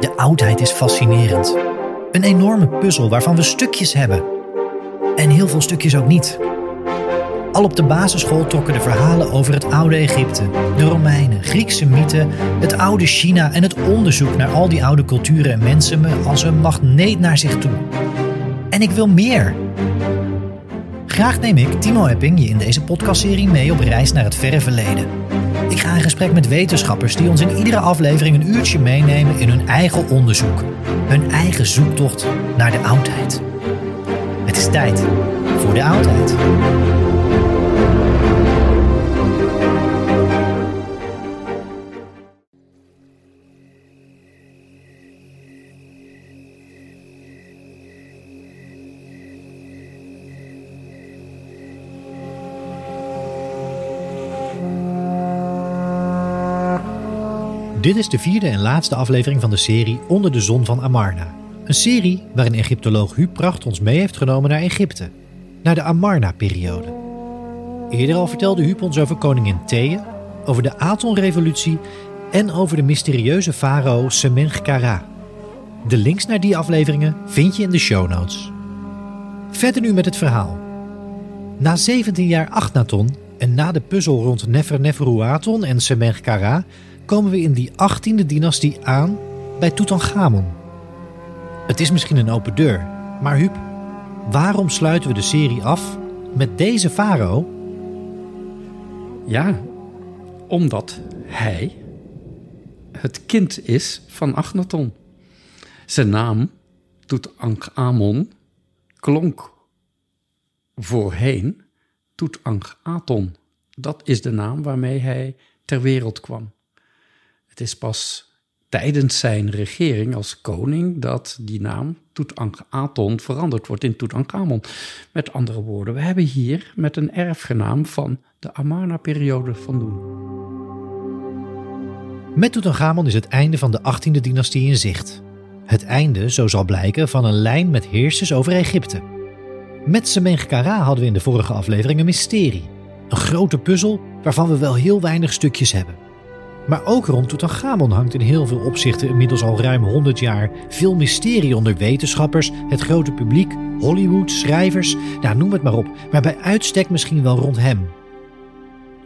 De oudheid is fascinerend. Een enorme puzzel waarvan we stukjes hebben. En heel veel stukjes ook niet. Al op de basisschool trokken de verhalen over het oude Egypte, de Romeinen, Griekse mythen, het oude China en het onderzoek naar al die oude culturen en mensen me als een magneet naar zich toe. En ik wil meer. Graag neem ik, Timo Epping, je in deze podcastserie mee op reis naar het verre verleden. Ik ga in gesprek met wetenschappers die ons in iedere aflevering een uurtje meenemen in hun eigen onderzoek. Hun eigen zoektocht naar de oudheid. Het is tijd voor de oudheid. Dit is de vierde en laatste aflevering van de serie Onder de Zon van Amarna. Een serie waarin Egyptoloog Huub Pracht ons mee heeft genomen naar Egypte. Naar de Amarna-periode. Eerder al vertelde Huub ons over koningin Thea, over de Aton-revolutie en over de mysterieuze farao Semenchkara. De links naar die afleveringen vind je in de show notes. Verder nu met het verhaal. Na 17 jaar Achnaton en na de puzzel rond Neferneferuaton en Semenchkara komen we in die 18e dynastie aan bij Tutankhamon. Het is misschien een open deur, maar Huub, waarom sluiten we de serie af met deze farao? Ja, omdat hij het kind is van Agnaton. Zijn naam, Tutankhamon, klonk voorheen Tutankhaton. Dat is de naam waarmee hij ter wereld kwam. Het is pas tijdens zijn regering als koning dat die naam Tutankhaton veranderd wordt in Tutankhamon. Met andere woorden, we hebben hier met een erfgenaam van de Amarna-periode van doen. Met Tutankhamon is het einde van de 18e dynastie in zicht. Het einde, zo zal blijken, van een lijn met heersers over Egypte. Met Semenchkara hadden we in de vorige aflevering een mysterie. Een grote puzzel waarvan we wel heel weinig stukjes hebben. Maar ook rond Tutankhamon hangt in heel veel opzichten inmiddels al ruim 100 jaar veel mysterie onder wetenschappers, het grote publiek, Hollywood, schrijvers, nou noem het maar op, maar bij uitstek misschien wel rond hem.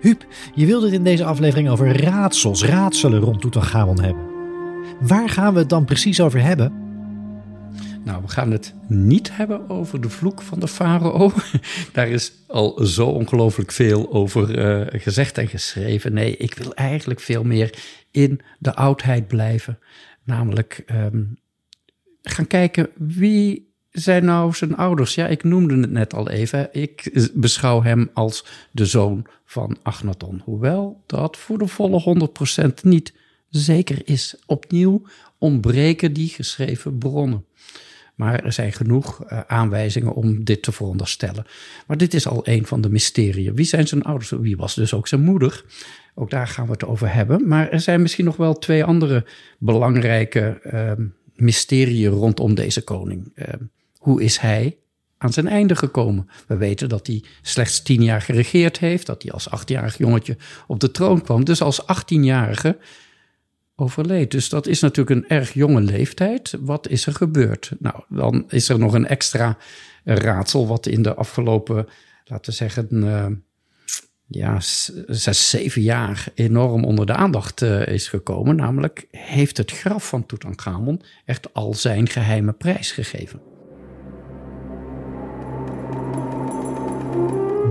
Huub, je wilde het in deze aflevering over raadsels, raadselen rond Tutankhamon hebben. Waar gaan we het dan precies over hebben? Nou, we gaan het niet hebben over de vloek van de farao. Daar is al zo ongelooflijk veel over uh, gezegd en geschreven. Nee, ik wil eigenlijk veel meer in de oudheid blijven. Namelijk um, gaan kijken wie zijn nou zijn ouders. Ja, ik noemde het net al even. Ik beschouw hem als de zoon van Agnaton. Hoewel dat voor de volle 100% niet zeker is. Opnieuw ontbreken die geschreven bronnen. Maar er zijn genoeg uh, aanwijzingen om dit te veronderstellen. Maar dit is al een van de mysterieën. Wie zijn zijn ouders? Wie was dus ook zijn moeder? Ook daar gaan we het over hebben. Maar er zijn misschien nog wel twee andere belangrijke uh, mysterieën rondom deze koning. Uh, hoe is hij aan zijn einde gekomen? We weten dat hij slechts tien jaar geregeerd heeft, dat hij als achtjarig jongetje op de troon kwam. Dus als achttienjarige Dus dat is natuurlijk een erg jonge leeftijd. Wat is er gebeurd? Nou, dan is er nog een extra raadsel wat in de afgelopen, laten we zeggen, uh, ja, zes, zeven jaar enorm onder de aandacht uh, is gekomen. Namelijk, heeft het graf van Tutankhamon echt al zijn geheime prijs gegeven?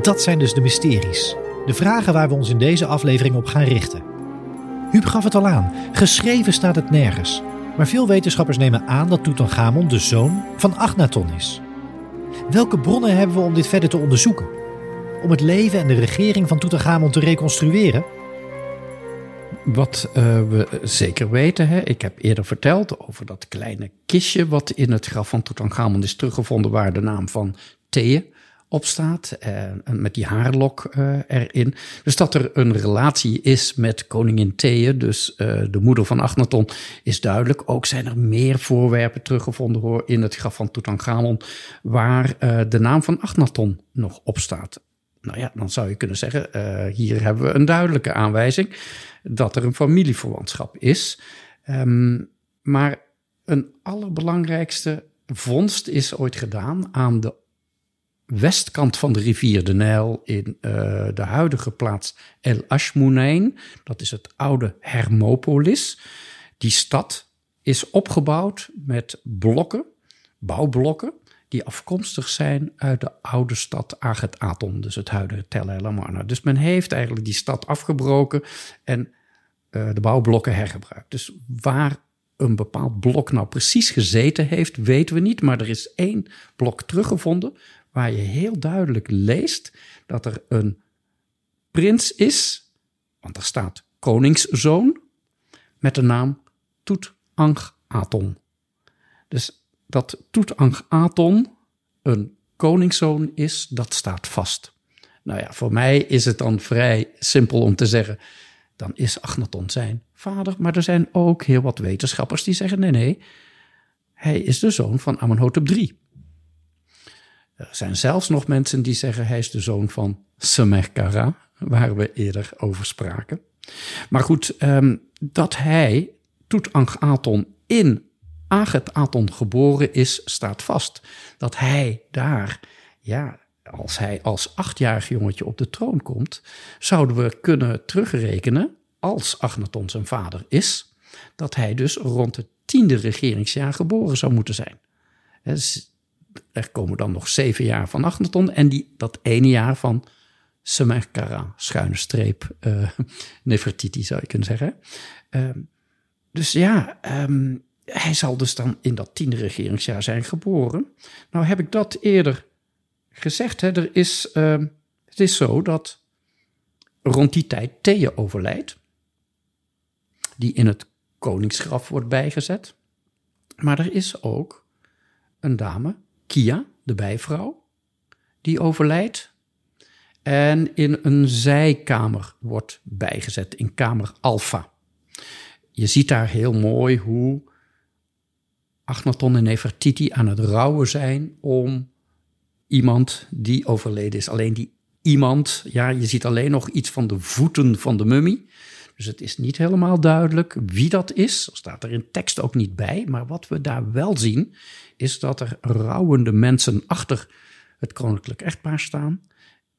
Dat zijn dus de mysteries. De vragen waar we ons in deze aflevering op gaan richten. Huub gaf het al aan, geschreven staat het nergens. Maar veel wetenschappers nemen aan dat Tutankhamon de zoon van Akhenaton is. Welke bronnen hebben we om dit verder te onderzoeken? Om het leven en de regering van Tutankhamon te reconstrueren? Wat uh, we zeker weten, hè, ik heb eerder verteld over dat kleine kistje wat in het graf van Tutankhamon is teruggevonden, waar de naam van Thea op staat. Uh, met die haarlok uh, erin. Dus dat er een relatie is met koningin Thea, dus uh, de moeder van Akhenaton, is duidelijk. Ook zijn er meer voorwerpen teruggevonden hoor, in het graf van Tutankhamon, waar de naam van Akhenaton nog op staat. Nou ja, dan zou je kunnen zeggen, hier hebben we een duidelijke aanwijzing dat er een familieverwantschap is. Um, maar een allerbelangrijkste vondst is ooit gedaan aan de westkant van de rivier de Nijl in uh, de huidige plaats El Ashmounein. Dat is het oude Hermopolis. Die stad is opgebouwd met blokken, bouwblokken, die afkomstig zijn uit de oude stad Aghet Aton, dus het huidige Tel El Amarna. Dus men heeft eigenlijk die stad afgebroken en uh, de bouwblokken hergebruikt. Dus waar een bepaald blok nou precies gezeten heeft, weten we niet. Maar er is één blok teruggevonden waar je heel duidelijk leest dat er een prins is, want er staat koningszoon, met de naam Toet-Ankh-Aton. Dus dat Toet-Ankh-Aton een koningszoon is, dat staat vast. Nou ja, voor mij is het dan vrij simpel om te zeggen, dan is Agnaton zijn vader. Maar er zijn ook heel wat wetenschappers die zeggen, nee, nee, hij is de zoon van Amenhotep III. Er zijn zelfs nog mensen die zeggen hij is de zoon van Semerkara, waar we eerder over spraken. Maar goed, um, dat hij, Toetankh-Aton, in Aghet-Aton geboren is, staat vast. Dat hij daar, ja, als hij als achtjarig jongetje op de troon komt, zouden we kunnen terugrekenen, als Agnaton zijn vader is, dat hij dus rond het tiende regeringsjaar geboren zou moeten zijn er komen dan nog zeven jaar van Achnaton en die, dat ene jaar van Semerkara, schuine streep, uh, Nefertiti zou je kunnen zeggen. Uh, dus ja, um, hij zal dus dan in dat tiende regeringsjaar zijn geboren. Nou heb ik dat eerder gezegd. Hè. Er is, uh, het is zo dat rond die tijd Thea overlijdt, die in het koningsgraf wordt bijgezet. Maar er is ook een dame Kia, de bijvrouw, die overlijdt en in een zijkamer wordt bijgezet, in kamer Alpha. Je ziet daar heel mooi hoe Agnaton en Nefertiti aan het rouwen zijn om iemand die overleden is. Alleen die iemand, ja, je ziet alleen nog iets van de voeten van de mummie. Dus het is niet helemaal duidelijk wie dat is. Dat staat er in tekst ook niet bij. Maar wat we daar wel zien, is dat er rouwende mensen achter het koninklijk echtpaar staan.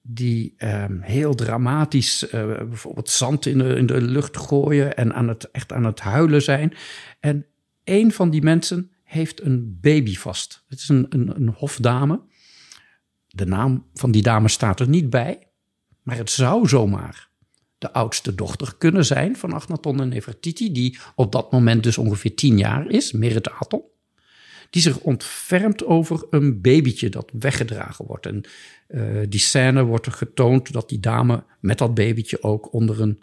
Die um, heel dramatisch uh, bijvoorbeeld zand in de, in de lucht gooien en aan het, echt aan het huilen zijn. En een van die mensen heeft een baby vast. Het is een, een, een hofdame. De naam van die dame staat er niet bij. Maar het zou zomaar de oudste dochter kunnen zijn van Agnaton en Nefertiti, die op dat moment dus ongeveer tien jaar is, Merit Aton die zich ontfermt over een babytje dat weggedragen wordt. En uh, die scène wordt er getoond dat die dame met dat babytje ook onder een,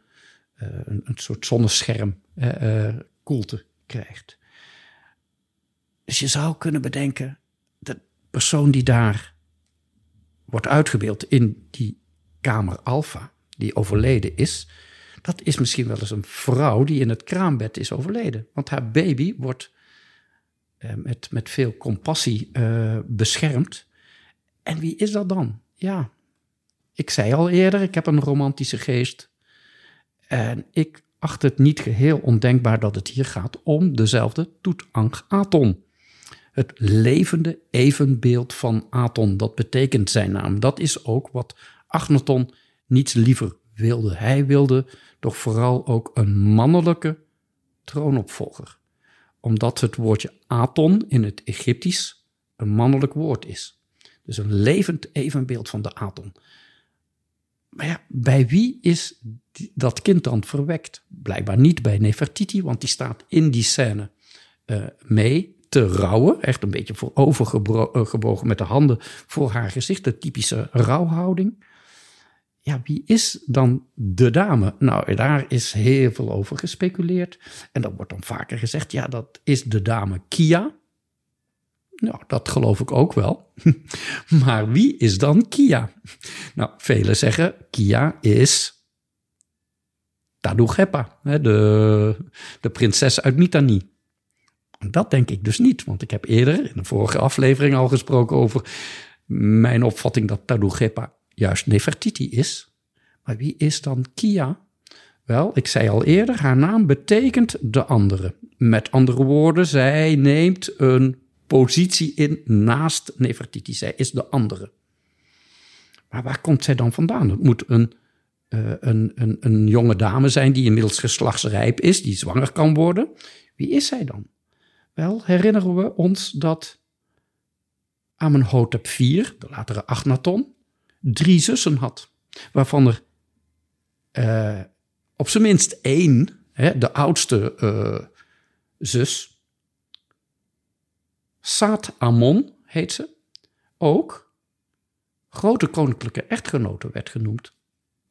uh, een, soort zonnescherm uh, koelte krijgt. Dus je zou kunnen bedenken, de persoon die daar wordt uitgebeeld in die kamer alfa, die overleden is, dat is misschien wel eens een vrouw die in het kraambed is overleden. Want haar baby wordt eh, met, met veel compassie eh, beschermd. En wie is dat dan? Ja, ik zei al eerder, ik heb een romantische geest. En ik acht het niet geheel ondenkbaar dat het hier gaat om dezelfde Toetankh-Aton. Het levende evenbeeld van Aton, dat betekent zijn naam. Dat is ook wat Agnaton niets liever wilde. Hij wilde toch vooral ook een mannelijke troonopvolger. Omdat het woordje Aton in het Egyptisch een mannelijk woord is. Dus een levend evenbeeld van de Aton. Maar ja, bij wie is dat kind dan verwekt? Blijkbaar niet bij Nefertiti, want die staat in die scène uh, mee te rouwen. Echt een beetje voorovergebogen eh, met de handen voor haar gezicht. De typische rouwhouding. Ja, wie is dan de dame? Nou, daar is heel veel over gespeculeerd. En dan wordt dan vaker gezegd, ja, dat is de dame Kia. Nou, dat geloof ik ook wel. maar wie is dan Kia? Nou, velen zeggen Kia is Tadugepa, de, de prinses uit Mitanni. Dat denk ik dus niet, want ik heb eerder in de vorige aflevering al gesproken over mijn opvatting dat Tadugepa juist Nefertiti is. Maar wie is dan Kia? Wel, ik zei al eerder, haar naam betekent de andere. Met andere woorden, zij neemt een positie in naast Nefertiti. Zij is de andere. Maar waar komt zij dan vandaan? Het moet een, uh, een, een, een jonge dame zijn die inmiddels geslachtsrijp is, die zwanger kan worden. Wie is zij dan? Wel, herinneren we ons dat Amenhotep IV, de latere Agnaton, drie zussen had. Waarvan er uh, op zijn minst één, hè, de oudste uh, zus, Saat Amon heet ze, ook grote koninklijke echtgenote werd genoemd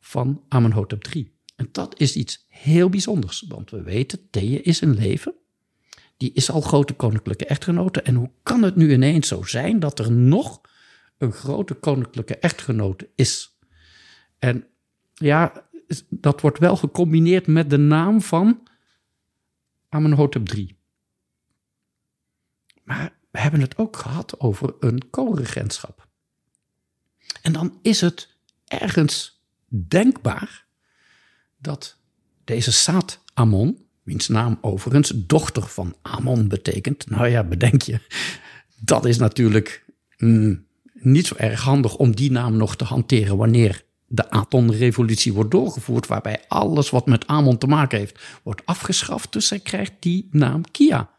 van Amenhotep III. En dat is iets heel bijzonders, want we weten, Thea is een leven. Die is al grote koninklijke echtgenote. En hoe kan het nu ineens zo zijn dat er nog een grote koninklijke echtgenote is? En ja, dat wordt wel gecombineerd met de naam van Amenhotep III. Maar we hebben het ook gehad over een co-regentschap. En dan is het ergens denkbaar dat deze Saat Amon, wiens naam overigens dochter van Amon betekent, nou ja, bedenk je, dat is natuurlijk mm, niet zo erg handig om die naam nog te hanteren wanneer de Aton-revolutie wordt doorgevoerd, waarbij alles wat met Amon te maken heeft, wordt afgeschaft. Dus zij krijgt die naam Kia.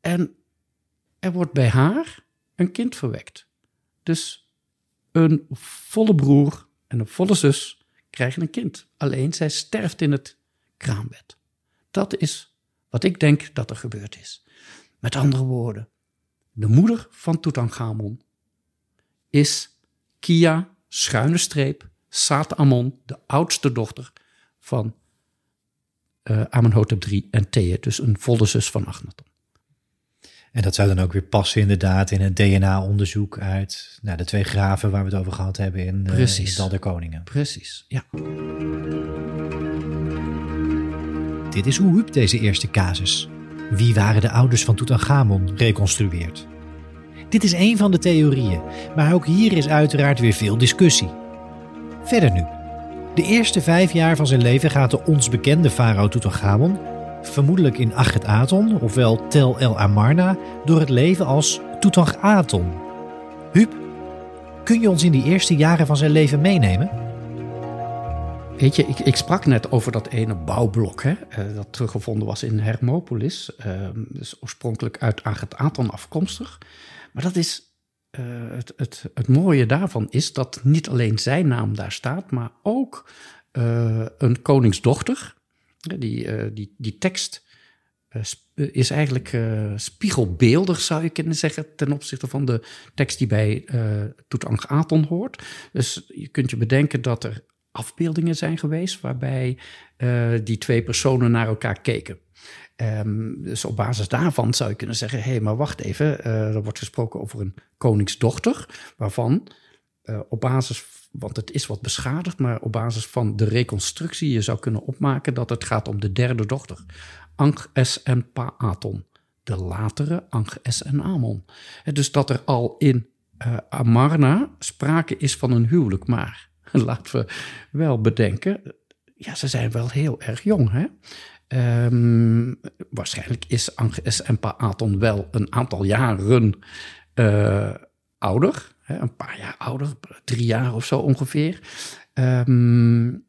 En er wordt bij haar een kind verwekt. Dus een volle broer en een volle zus krijgen een kind. Alleen zij sterft in het kraambed. Dat is wat ik denk dat er gebeurd is. Met andere woorden, de moeder van Tutankhamon is Kia, schuine streep, Saat Amon, de oudste dochter van uh, Amenhotep III en Thea, dus een volle zus van Akhenaton. En dat zou dan ook weer passen inderdaad in het DNA-onderzoek uit nou, de twee graven waar we het over gehad hebben in, Precies. Uh, Dal der Koningen. Precies, ja. Dit is hoe Huub deze eerste casus. Wie waren de ouders van Tutankhamon reconstrueert? Dit is een van de theorieën, maar ook hier is uiteraard weer veel discussie. Verder nu. De eerste vijf jaar van zijn leven gaat de ons bekende farao Tutankhamon vermoedelijk in Aton, ofwel Tel El Amarna, door het leven als Aton. Huub, kun je ons in die eerste jaren van zijn leven meenemen? Weet je, ik, ik sprak net over dat ene bouwblok hè, eh, dat teruggevonden was in Hermopolis. Uh, dus oorspronkelijk uit Aton afkomstig. Maar dat is, uh, het, het, het mooie daarvan is dat niet alleen zijn naam daar staat, maar ook uh, een koningsdochter die, die, die tekst is eigenlijk spiegelbeeldig, zou je kunnen zeggen, ten opzichte van de tekst die bij uh, Aton hoort. Dus je kunt je bedenken dat er afbeeldingen zijn geweest waarbij die twee personen naar elkaar keken. Ehm, dus op basis daarvan zou je kunnen zeggen: hé, hey, maar wacht even, uh, er wordt gesproken over een koningsdochter, waarvan uh, op basis, want het is wat beschadigd, maar op basis van de reconstructie je zou kunnen opmaken dat het gaat om de derde dochter, Ankh es en Paaton, de latere Ankh es en Amon. dus dat er al in Amarna sprake is van een huwelijk, maar laten we wel bedenken, ja, ze zijn wel heel erg jong, hè? Um, waarschijnlijk is Anges en Paaton wel een aantal jaren uh, ouder. Hè, een paar jaar ouder, drie jaar of zo ongeveer. Um,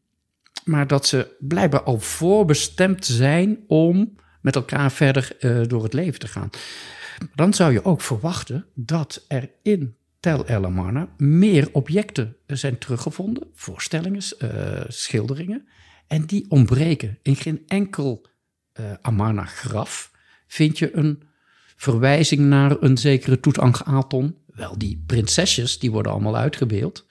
maar dat ze blijkbaar al voorbestemd zijn om met elkaar verder uh, door het leven te gaan. Dan zou je ook verwachten dat er in Tel El Amarna meer objecten zijn teruggevonden, voorstellingen, uh, schilderingen, en die ontbreken. In geen enkel uh, Amarna-graf vind je een verwijzing naar een zekere Toetankhaton. Wel, die prinsesjes, die worden allemaal uitgebeeld.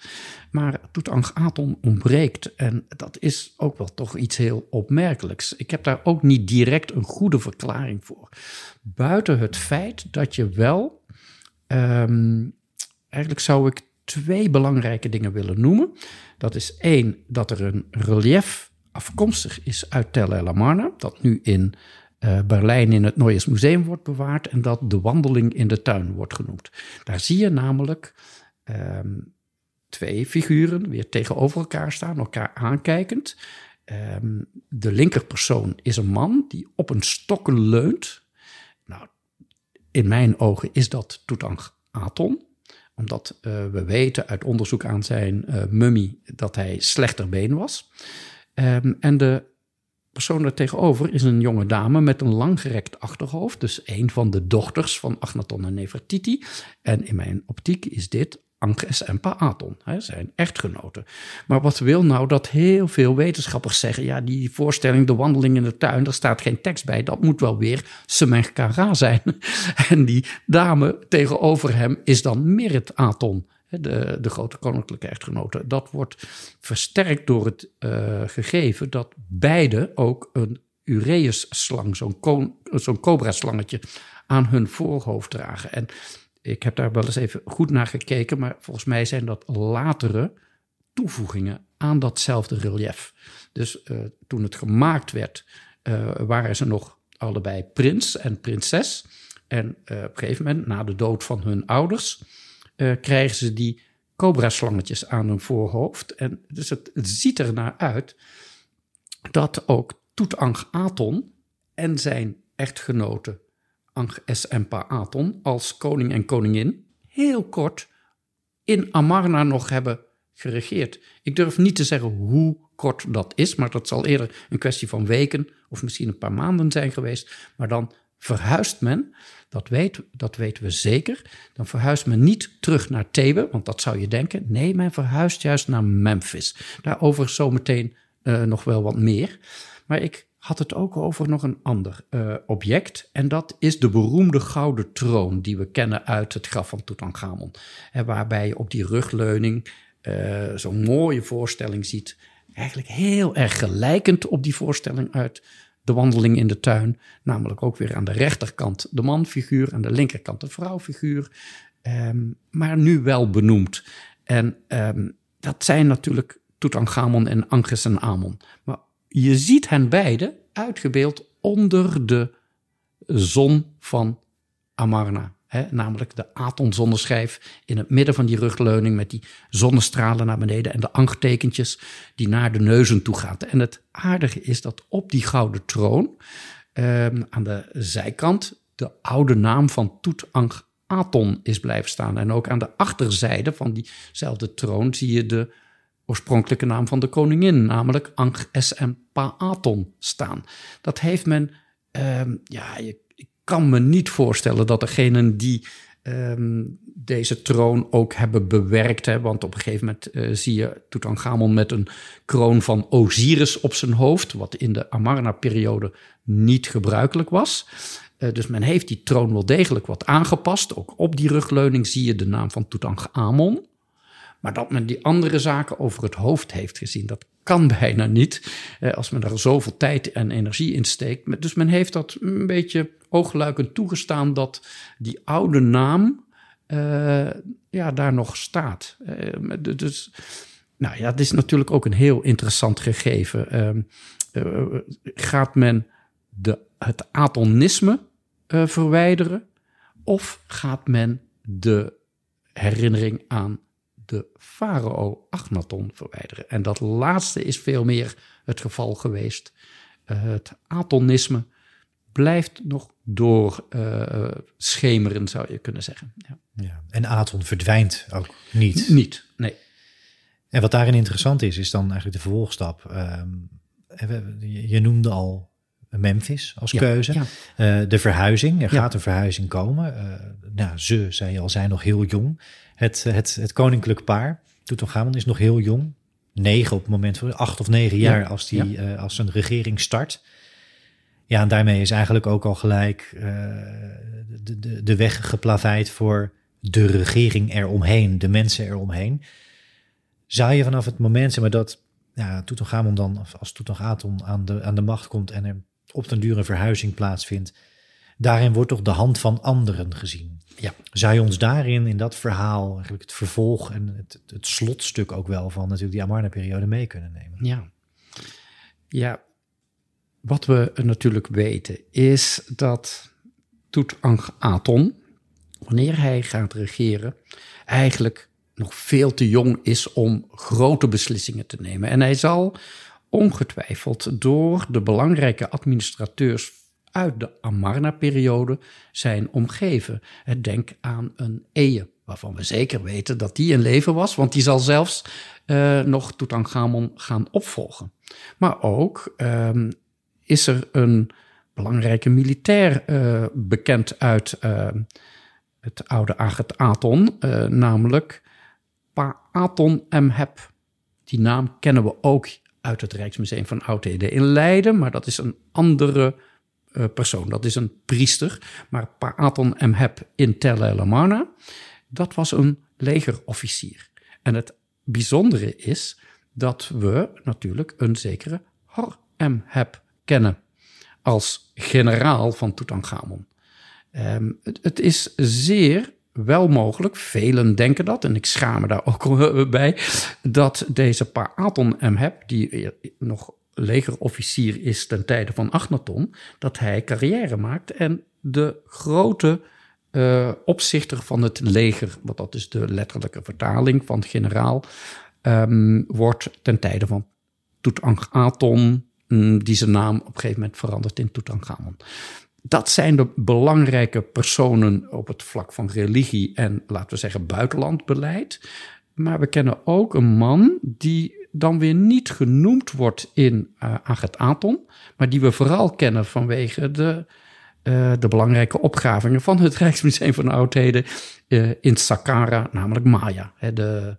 Maar Toetankhaton ontbreekt. En dat is ook wel toch iets heel opmerkelijks. Ik heb daar ook niet direct een goede verklaring voor. Buiten het feit dat je wel... Um, eigenlijk zou ik twee belangrijke dingen willen noemen. Dat is één, dat er een relief afkomstig is uit Tel El Amarna, dat nu in uh, Berlijn in het Neues Museum wordt bewaard en dat de wandeling in de tuin wordt genoemd. Daar zie je namelijk um, twee figuren weer tegenover elkaar staan, elkaar aankijkend. Um, de linkerpersoon is een man die op een stokken leunt. Nou, in mijn ogen is dat Toetankhaton omdat uh, we weten uit onderzoek aan zijn uh, mummie dat hij slechterbeen was. Um, en de persoon er tegenover is een jonge dame met een langgerekt achterhoofd. Dus een van de dochters van Agnaton en Nefertiti. En in mijn optiek is dit Ankhes en Paaton, hè, zijn echtgenoten. Maar wat wil nou dat heel veel wetenschappers zeggen... ja, die voorstelling, de wandeling in de tuin, daar staat geen tekst bij. Dat moet wel weer Semenkara zijn. en die dame tegenover hem is dan Merit Aton de, de grote koninklijke echtgenoten. Dat wordt versterkt door het uh, gegeven dat beide ook een Ureus-slang, zo'n zo'n cobra-slangetje, aan hun voorhoofd dragen. En ik heb daar wel eens even goed naar gekeken, maar volgens mij zijn dat latere toevoegingen aan datzelfde relief. Dus uh, toen het gemaakt werd, uh, waren ze nog allebei prins en prinses. En op een gegeven moment, na de dood van hun ouders, krijgen ze die cobra-slangetjes aan hun voorhoofd. En dus het, ziet er naar uit dat ook Toetankhaton en zijn echtgenote Ankh-es-Aton als koning en koningin heel kort in Amarna nog hebben geregeerd. Ik durf niet te zeggen hoe kort dat is, maar dat zal eerder een kwestie van weken of misschien een paar maanden zijn geweest. Maar dan verhuist men dat, dat weten we zeker. Dan verhuist men niet terug naar Thebe, want dat zou je denken. Nee, men verhuist juist naar Memphis. Daarover zometeen uh, nog wel wat meer. Maar ik had het ook over nog een ander uh, object. En dat is de beroemde gouden troon die we kennen uit het graf van Tutankhamon. En waarbij je op die rugleuning uh, zo'n mooie voorstelling ziet. Eigenlijk heel erg gelijkend op die voorstelling uit de wandeling in de tuin. Namelijk ook weer aan de rechterkant de manfiguur, aan de linkerkant de vrouwfiguur. Um, maar nu wel benoemd. En um, dat zijn natuurlijk Tutankhamon en Anges en Amon. Maar je ziet hen beide uitgebeeld onder de zon van Amarna. Namelijk de Aton-zonneschijf in het midden van die rugleuning met die zonnestralen naar beneden en de angtekentjes die naar de neuzen toe gaan. En het aardige is dat op die gouden troon ehm, aan de zijkant de oude naam van Toetankh Aton is blijven staan. En ook aan de achterzijde van diezelfde troon zie je de oorspronkelijke naam van de koningin, namelijk Ankh SM Paaton, staan. Dat heeft men, um, ja, je kan me niet voorstellen dat degenen die um, deze troon ook hebben bewerkt. Hè, want op een gegeven moment uh, zie je Tutankhamon met een kroon van Osiris op zijn hoofd, wat in de Amarna-periode niet gebruikelijk was. Uh, dus men heeft die troon wel degelijk wat aangepast. Ook op die rugleuning zie je de naam van Tutankhamon. Maar dat men die andere zaken over het hoofd heeft gezien, dat kan bijna niet. Eh, als men daar zoveel tijd en energie in steekt. Dus men heeft dat een beetje oogluikend toegestaan dat die oude naam uh, ja, daar nog staat. Uh, dus, nou ja, het is natuurlijk ook een heel interessant gegeven. Uh, gaat men de, het atonisme verwijderen? Of gaat men de herinnering aan de farao Agnaton verwijderen? En dat laatste is veel meer het geval geweest. het atonisme blijft nog door uh, schemeren, zou je kunnen zeggen. Ja. ja. En Aton verdwijnt ook niet. Niet, nee. En wat daarin interessant is, is dan eigenlijk de vervolgstap. Uh, je noemde al Memphis als keuze. Ja. Uh, de verhuizing, er gaat een verhuizing komen. Uh, nou, ze, zei je al, zijn nog heel jong. Het, het, het koninklijk paar, Tutankhamon, is nog heel jong. Negen op het moment van acht of negen jaar als, die, als een regering start. Ja, en daarmee is eigenlijk ook al gelijk de, de, de weg geplaveid voor de regering eromheen, de mensen eromheen. Zou je vanaf het moment zeg maar, dat ja, Tutankhamon dan, als Tutankhaton aan de, aan de macht komt en er op den duur een verhuizing plaatsvindt, daarin wordt toch de hand van anderen gezien. Ja. Zou je ons daarin, in dat verhaal, eigenlijk het vervolg en het, het slotstuk ook wel van natuurlijk die Amarna-periode mee kunnen nemen? Ja. Ja, wat we natuurlijk weten is dat Tutankhaton, wanneer hij gaat regeren, eigenlijk nog veel te jong is om grote beslissingen te nemen. En hij zal ongetwijfeld door de belangrijke administrateurs uit de Amarna-periode zijn omgeven. Denk aan een Eje, waarvan we zeker weten dat die in leven was, want die zal zelfs uh, nog Tutankhamon gaan opvolgen. Maar ook um, is er een belangrijke militair uh, bekend uit uh, het oude Aton, uh, namelijk Paaton Mhep. Die naam kennen we ook uit het Rijksmuseum van Oudheden in Leiden, maar dat is een andere persoon. Dat is een priester. Maar Paaton Mhep in Tel El dat was een legerofficier. En het bijzondere is dat we natuurlijk een zekere Hor Mhep kennen als generaal van Tutankhamon. Um, het, het, is zeer wel mogelijk, velen denken dat, en ik schaam me daar ook bij, dat deze Paaton Mheb, die nog legerofficier is ten tijde van Agnaton, dat hij carrière maakt en de grote uh, opzichter van het leger, wat dat is de letterlijke vertaling van generaal, um, wordt ten tijde van Tutankhaton Mm, die zijn naam op een gegeven moment verandert in Tutankhamon. Dat zijn de belangrijke personen op het vlak van religie en, laten we zeggen, buitenlandbeleid. Maar we kennen ook een man die dan weer niet genoemd wordt in uh, Aton, maar die we vooral kennen vanwege de, uh, de belangrijke opgravingen van het Rijksmuseum van Oudheden uh, in Saqqara, namelijk Maya, hè, de,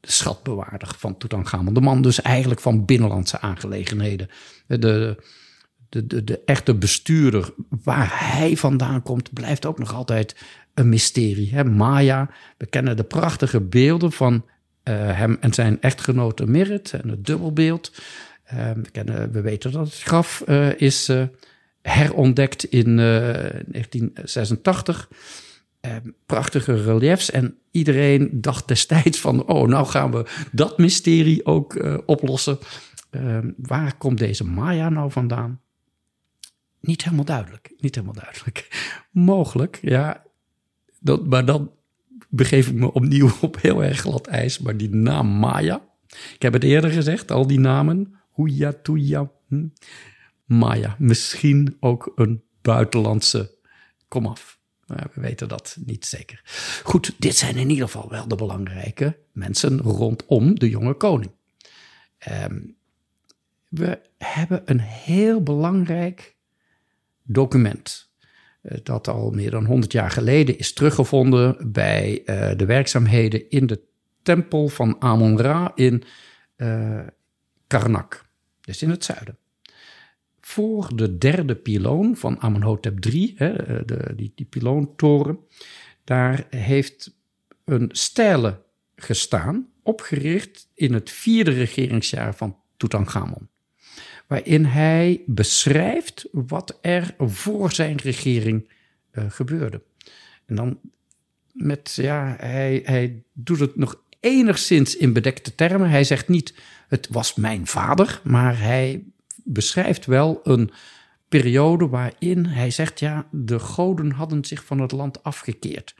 de schatbewaarder van Tutankhamon. De man dus eigenlijk van binnenlandse aangelegenheden. De, de, de, de echte bestuurder, waar hij vandaan komt, blijft ook nog altijd een mysterie. Hè? Maya, we kennen de prachtige beelden van uh, hem en zijn echtgenote Merit en het dubbelbeeld. Uh, we, kennen, we weten dat het graf uh, is herontdekt in 1986. Eh, prachtige reliefs. En iedereen dacht destijds van, oh, nou gaan we dat mysterie ook oplossen. Waar komt deze Maya nou vandaan? Niet helemaal duidelijk. Niet helemaal duidelijk. Mogelijk, ja. Dat, maar dan begeef ik me opnieuw op heel erg glad ijs. Maar die naam Maya, ik heb het eerder gezegd, al die namen. Huya, Tuya, hm? Maya. Misschien ook een buitenlandse komaf. Maar we weten dat niet zeker. Goed, dit zijn in ieder geval wel de belangrijke mensen rondom de jonge koning. Um, we hebben een heel belangrijk document. Uh, dat al meer dan 100 jaar geleden is teruggevonden bij uh, de werkzaamheden in de tempel van Amon-Ra in uh, Karnak, dus in het zuiden voor de derde piloon van Amenhotep III, hè, de, die, die piloontoren, daar heeft een stele gestaan, opgericht in het vierde regeringsjaar van Tutankhamon. Waarin hij beschrijft wat er voor zijn regering uh, gebeurde. En dan met, ja, hij, hij doet het nog enigszins in bedekte termen. Hij zegt niet, het was mijn vader, maar hij beschrijft wel een periode waarin hij zegt, ja, de goden hadden zich van het land afgekeerd.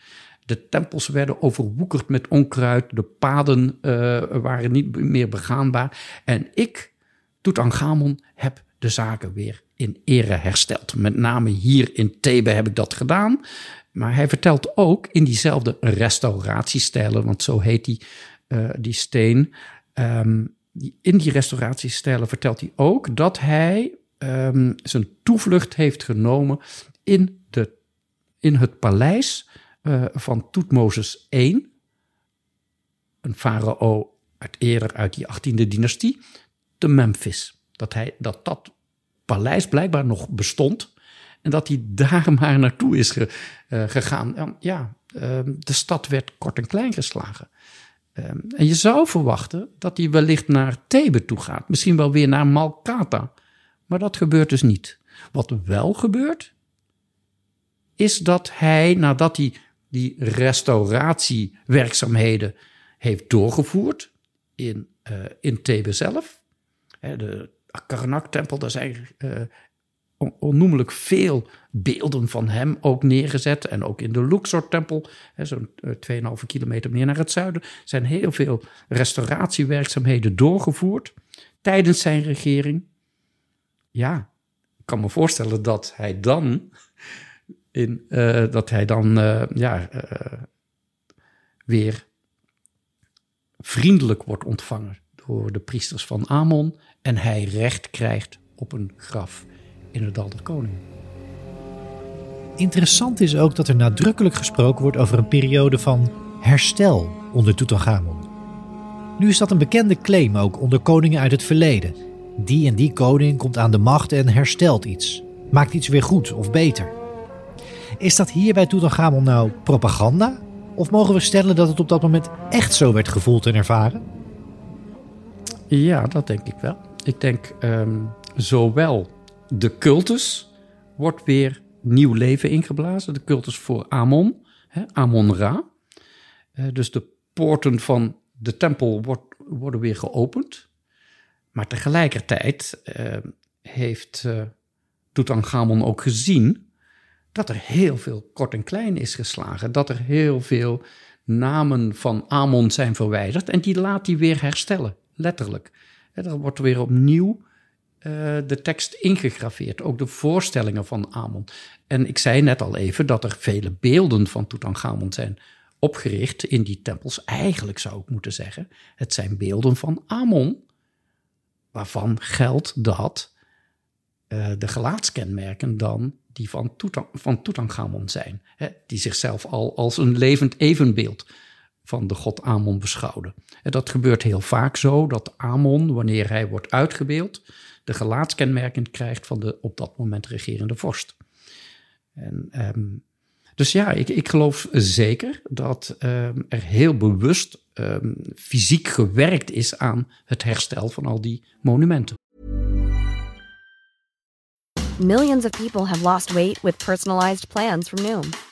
De tempels werden overwoekerd met onkruid, de paden uh, waren niet meer begaanbaar. En ik, Tutankhamon, heb de zaken weer in ere hersteld. Met name hier in Thebe heb ik dat gedaan. Maar hij vertelt ook in diezelfde restauratiestijlen, want zo heet die, uh, die steen. Um, in die restauratiestijlen vertelt hij ook dat hij um, zijn toevlucht heeft genomen in, de, in het paleis uh, van Toetmozes I, een farao uit eerder uit die 18e dynastie, te Memphis. Dat, hij, dat dat paleis blijkbaar nog bestond en dat hij daar maar naartoe is ge, uh, gegaan. Ja, uh, de stad werd kort en klein geslagen. Um, en je zou verwachten dat hij wellicht naar Thebe toe gaat. Misschien wel weer naar Malkata. Maar dat gebeurt dus niet. Wat wel gebeurt, is dat hij, nadat hij die restauratiewerkzaamheden heeft doorgevoerd in, uh, in Thebe zelf. De Karnak-tempel, daar zijn uh, onnoemelijk veel beelden van hem ook neergezet. En ook in de Luxor-tempel, zo'n 2,5 eh, kilometer meer naar het zuiden, zijn heel veel restauratiewerkzaamheden doorgevoerd tijdens zijn regering. Ja, ik kan me voorstellen dat hij dan, in, uh, dat hij dan ja, weer vriendelijk wordt ontvangen door de priesters van Amon en hij recht krijgt op een graf in het Dal der Koning. Interessant is ook dat er nadrukkelijk gesproken wordt over een periode van herstel onder Tutankhamon. Nu is dat een bekende claim ook onder koningen uit het verleden. Die en die koning komt aan de macht en herstelt iets, maakt iets weer goed of beter. Is dat hier bij Tutankhamon nou propaganda? Of mogen we stellen dat het op dat moment echt zo werd gevoeld en ervaren? Ja, dat denk ik wel. Ik denk um, zowel de cultus wordt weer nieuw leven ingeblazen. De cultus voor Amon, Amon-Ra. Uh, dus de poorten van de tempel wordt, worden weer geopend. Maar tegelijkertijd uh, heeft uh, Tutankhamon ook gezien dat er heel veel kort en klein is geslagen. Dat er heel veel namen van Amon zijn verwijderd. En die laat hij weer herstellen, letterlijk. En dan wordt er weer opnieuw uh, de tekst ingegraveerd. Ook de voorstellingen van Amon. En ik zei net al even dat er vele beelden van Tutankhamon zijn opgericht in die tempels. Eigenlijk zou ik moeten zeggen, het zijn beelden van Amon. Waarvan geldt dat uh, de gelaatskenmerken dan die van, Tutankhamon zijn. Hè, die zichzelf al als een levend evenbeeld van de god Amon beschouwden. En dat gebeurt heel vaak zo dat Amon, wanneer hij wordt uitgebeeld, de gelaatskenmerken krijgt van de op dat moment regerende vorst. En, um, dus ja, ik, ik geloof zeker dat um, er heel bewust um, fysiek gewerkt is aan het herstel van al die monumenten. Millions of people have lost weight with personalized plans from Noom.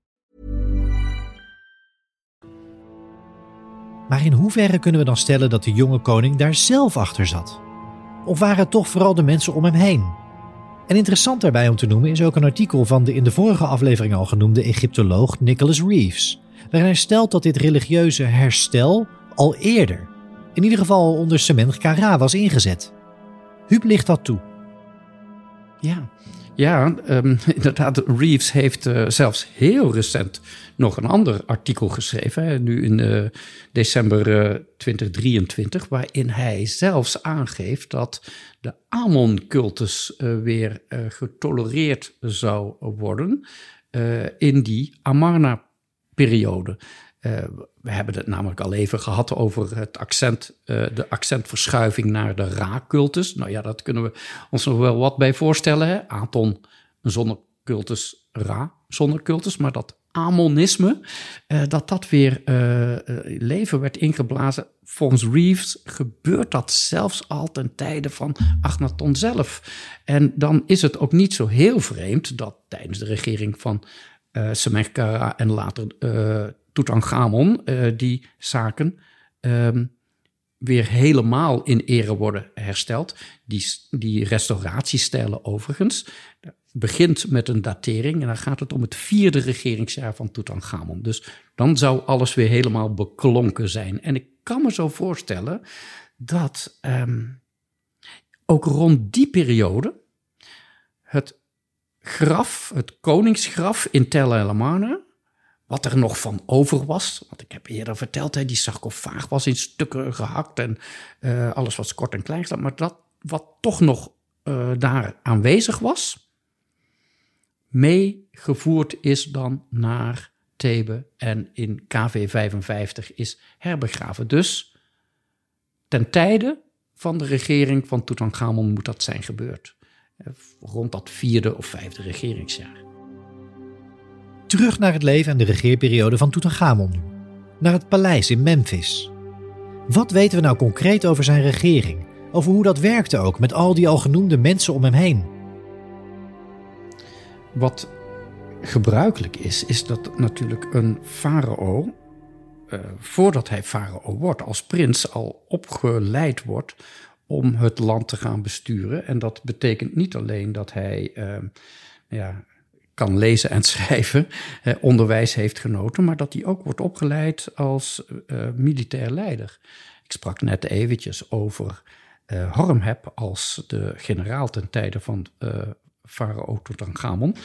Maar in hoeverre kunnen we dan stellen dat de jonge koning daar zelf achter zat? Of waren het toch vooral de mensen om hem heen? En interessant daarbij om te noemen is ook een artikel van de in de vorige aflevering al genoemde Egyptoloog Nicholas Reeves, waarin hij stelt dat dit religieuze herstel al eerder, in ieder geval onder Semen Kara, was ingezet. Huub ligt dat toe. Ja, ja um, inderdaad. Reeves heeft uh, zelfs heel recent nog een ander artikel geschreven, hè, nu in uh, december uh, 2023, waarin hij zelfs aangeeft dat de Amon-cultus weer getolereerd zou worden in die Amarna-periode. Uh, we hebben het namelijk al even gehad over het accent, uh, de accentverschuiving naar de Ra-cultus. Nou ja, dat kunnen we ons nog wel wat bij voorstellen. Aton, een zonnecultus, Ra, zonnecultus. Maar dat Amonisme, uh, dat dat weer leven werd ingeblazen. Volgens Reeves gebeurt dat zelfs al ten tijde van Agnaton zelf. En dan is het ook niet zo heel vreemd dat tijdens de regering van uh, en later Tutankhamon, uh, die zaken um, weer helemaal in ere worden hersteld. Die, die restauratiestijlen overigens begint met een datering en dan gaat het om het vierde regeringsjaar van Tutankhamon. Dus dan zou alles weer helemaal beklonken zijn. En ik kan me zo voorstellen dat um, ook rond die periode het graf, het koningsgraf in Tel El wat er nog van over was. Want ik heb eerder verteld, hè, die sarcofaag was in stukken gehakt en uh, alles was kort en klein Maar dat wat toch nog uh, daar aanwezig was, meegevoerd is dan naar Thebe en in KV 55 is herbegraven. Dus ten tijde van de regering van Tutankhamon moet dat zijn gebeurd. Eh, rond dat vierde of vijfde regeringsjaar. Terug naar het leven en de regeerperiode van Tutankhamon nu. Naar het paleis in Memphis. Wat weten we nou concreet over zijn regering? Over hoe dat werkte ook met al die al genoemde mensen om hem heen? Wat gebruikelijk is, is dat natuurlijk een farao, uh, voordat hij farao wordt, als prins al opgeleid wordt om het land te gaan besturen. En dat betekent niet alleen dat hij uh, ja, kan lezen en schrijven, eh, onderwijs heeft genoten, maar dat hij ook wordt opgeleid als uh, militair leider. Ik sprak net eventjes over uh, Horemheb als de generaal ten tijde van farao Tutankhamon.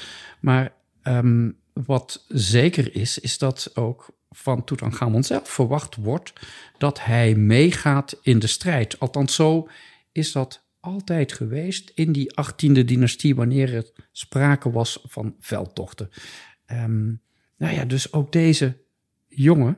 Maar um, wat zeker is, is dat ook van Tutankhamon zelf verwacht wordt dat hij meegaat in de strijd. Althans, zo is dat altijd geweest in die 18e dynastie, wanneer er sprake was van veldtochten. Um, nou ja, dus ook deze jongen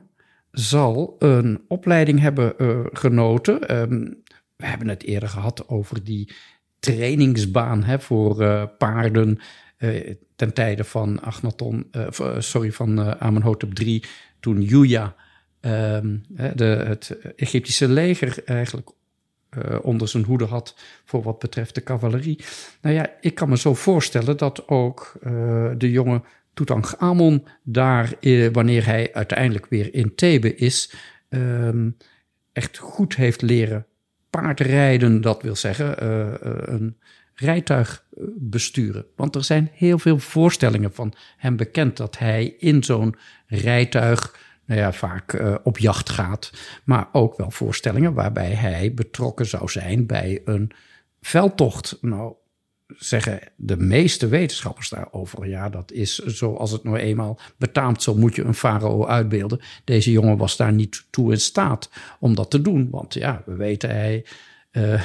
zal een opleiding hebben uh, genoten. Um, we hebben het eerder gehad over die trainingsbaan hè, voor uh, paarden uh, ten tijde van Agnaton, sorry, van Amenhotep III, toen Juja um, de, het Egyptische leger eigenlijk uh, onder zijn hoede had voor wat betreft de cavalerie. Nou ja, ik kan me zo voorstellen dat ook uh, de jonge Tutankhamon daar, uh, wanneer hij uiteindelijk weer in Thebe is, um, echt goed heeft leren paardrijden. Dat wil zeggen, een rijtuig besturen. Want er zijn heel veel voorstellingen van hem bekend dat hij in zo'n rijtuig nou ja, vaak uh, op jacht gaat. Maar ook wel voorstellingen waarbij hij betrokken zou zijn bij een veldtocht. Nou, zeggen de meeste wetenschappers daarover. Ja, dat is zoals het nou eenmaal betaamt. Zo moet je een farao uitbeelden. Deze jongen was daar niet toe in staat om dat te doen. Want ja, we weten, hij uh,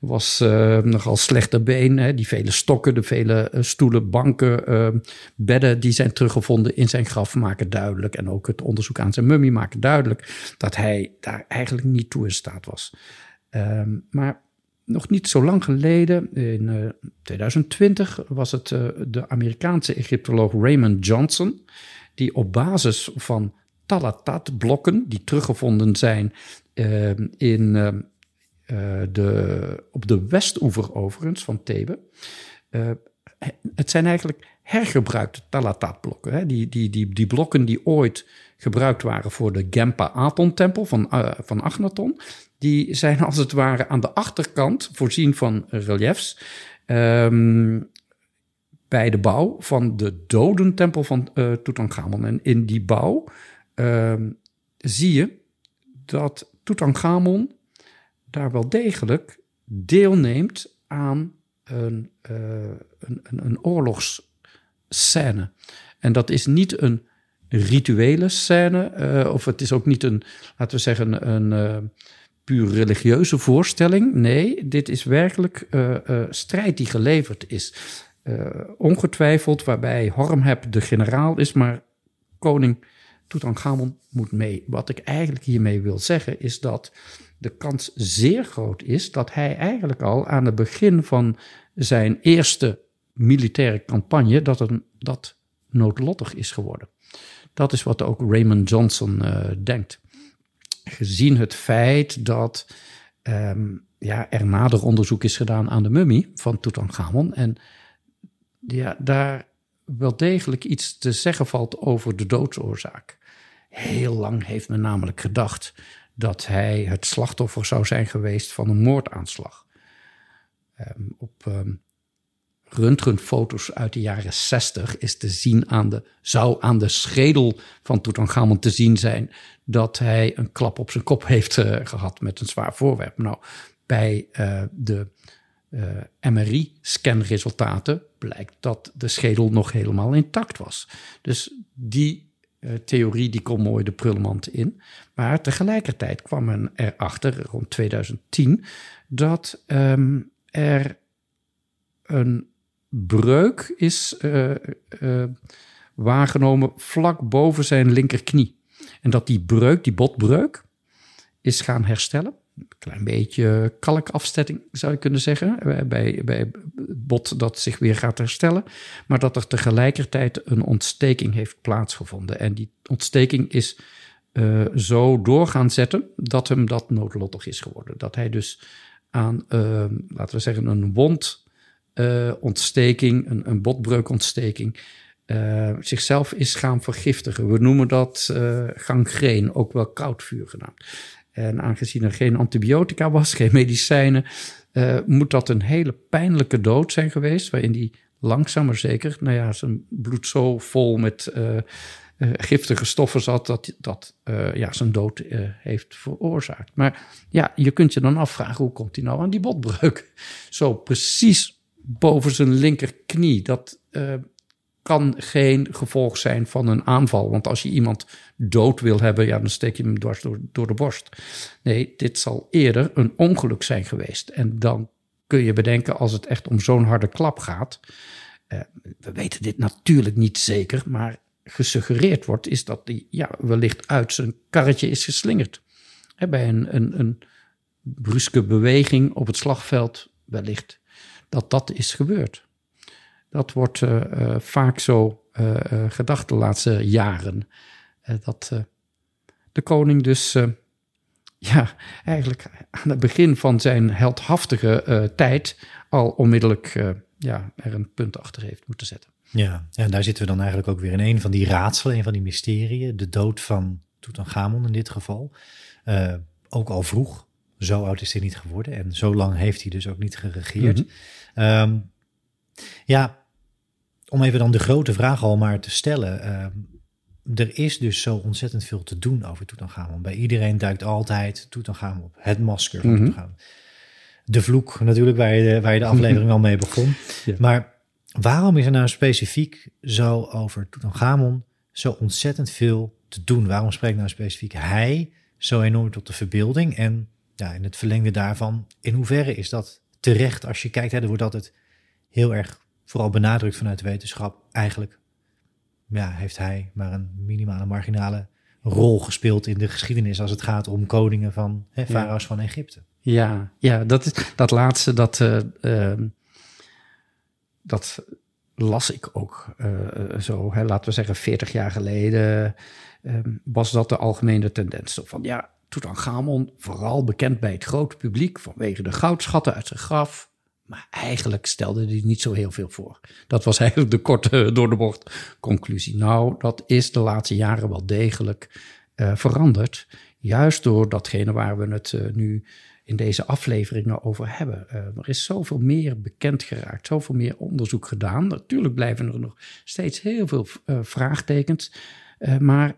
was uh, nogal slechte been. Hè? Die vele stokken, de vele uh, stoelen, banken, bedden die zijn teruggevonden in zijn graf maken duidelijk. En ook het onderzoek aan zijn mummie maken duidelijk dat hij daar eigenlijk niet toe in staat was. Ehm, maar nog niet zo lang geleden, in 2020, was het de Amerikaanse Egyptoloog Raymond Johnson, die op basis van Talatat-blokken, die teruggevonden zijn ehm, in uh, de, op de westoever overigens van Thebe, uh, het zijn eigenlijk hergebruikte Talatat-blokken. Die, die, die, die blokken die ooit gebruikt waren voor de Gempa-Aton-tempel van, uh, van Agnaton, die zijn als het ware aan de achterkant voorzien van reliefs. Um, bij de bouw van de dodentempel van uh, Tutankhamon. En in die bouw uh, zie je dat Tutankhamon daar wel degelijk deelneemt aan een, uh, een, een, oorlogsscène. En dat is niet een rituele scène, uh, of het is ook niet een, laten we zeggen, een uh, puur religieuze voorstelling. Nee, dit is werkelijk strijd die geleverd is. ongetwijfeld, waarbij Hormheb de generaal is, maar koning Tutankhamon moet mee. Wat ik eigenlijk hiermee wil zeggen, is dat de kans zeer groot is dat hij eigenlijk al aan het begin van zijn eerste militaire campagne, dat, een, dat noodlottig is geworden. Dat is wat ook Raymond Johnson uh, denkt. Gezien het feit dat um, ja, er nader onderzoek is gedaan aan de mummie van Tutankhamon. En ja, daar wel degelijk iets te zeggen valt over de doodsoorzaak. Heel lang heeft men namelijk gedacht dat hij het slachtoffer zou zijn geweest van een moordaanslag. Um, op um, röntgenfoto's uit de jaren 60 is te zien aan de, zou aan de schedel van Tutankhamon te zien zijn dat hij een klap op zijn kop heeft uh, gehad met een zwaar voorwerp. Nou, bij uh, de uh, MRI-scanresultaten blijkt dat de schedel nog helemaal intact was. Dus die theorie die kon mooi de prullenmand in. Maar tegelijkertijd kwam men erachter, rond 2010, dat um, er een breuk is uh, uh, waargenomen vlak boven zijn linkerknie. En dat die breuk, die botbreuk, is gaan herstellen. Een klein beetje kalkafstetting zou je kunnen zeggen. Bij, bij het bot dat zich weer gaat herstellen. Maar dat er tegelijkertijd een ontsteking heeft plaatsgevonden. En die ontsteking is uh, zo door gaan zetten dat hem dat noodlottig is geworden. Dat hij dus aan, laten we zeggen, een wond uh, ontsteking, een, een botbreukontsteking, zichzelf is gaan vergiftigen. We noemen dat gangreen, ook wel koudvuur genaamd. En aangezien er geen antibiotica was, geen medicijnen, moet dat een hele pijnlijke dood zijn geweest, waarin die langzaam maar zeker, nou ja, zijn bloed zo vol met giftige stoffen zat, dat dat ja, zijn dood heeft veroorzaakt. Maar ja, je kunt je dan afvragen, hoe komt hij nou aan die botbreuk? Zo precies boven zijn linkerknie. Dat kan geen gevolg zijn van een aanval. Want als je iemand dood wil hebben, ja, dan steek je hem dwars door, door de borst. Nee, dit zal eerder een ongeluk zijn geweest. En dan kun je bedenken, als het echt om zo'n harde klap gaat. We weten dit natuurlijk niet zeker, maar gesuggereerd wordt, is dat hij ja, wellicht uit zijn karretje is geslingerd. Bij een, een, een bruske beweging op het slagveld wellicht dat dat is gebeurd. Dat wordt uh, uh, vaak zo uh, gedacht de laatste jaren. dat de koning dus ja, eigenlijk aan het begin van zijn heldhaftige tijd al onmiddellijk ja, er een punt achter heeft moeten zetten. Ja, en daar zitten we dan eigenlijk ook weer in een van die raadselen, een van die mysterieën. De dood van Tutankhamon in dit geval. ook al vroeg, zo oud is hij niet geworden en zo lang heeft hij dus ook niet geregeerd. Mm Um, ja, om even dan de grote vraag al maar te stellen. Um, er is dus zo ontzettend veel te doen over Tutankhamon. Bij iedereen duikt altijd Tutankhamon op. Het masker van mm -hmm. De vloek natuurlijk, waar je de, waar je de aflevering al mee begon. Ja. Maar waarom is er nou specifiek zo over Tutankhamon zo ontzettend veel te doen? Waarom spreekt nou specifiek hij zo enorm tot de verbeelding? En ja, in het verlengde daarvan, in hoeverre is dat terecht als je kijkt. Hè, er wordt altijd heel erg vooral benadrukt vanuit de wetenschap. Eigenlijk ja, heeft hij maar een minimale, marginale rol gespeeld in de geschiedenis als het gaat om koningen van hè, farao's ja. van Egypte. Ja, ja dat, is, dat laatste, dat, uh, uh, dat las ik ook uh, zo, hè, laten we zeggen 40 jaar geleden, was dat de algemene tendens. Van ja, Tutankhamon, vooral bekend bij het grote publiek vanwege de goudschatten uit zijn graf, Maar eigenlijk stelde hij niet zo heel veel voor. Dat was eigenlijk de korte door de bocht conclusie. Nou, dat is de laatste jaren wel degelijk uh, veranderd. Juist door datgene waar we het nu in deze afleveringen over hebben. Uh, er is zoveel meer bekend geraakt, zoveel meer onderzoek gedaan. Natuurlijk blijven er nog steeds heel veel vraagtekens. maar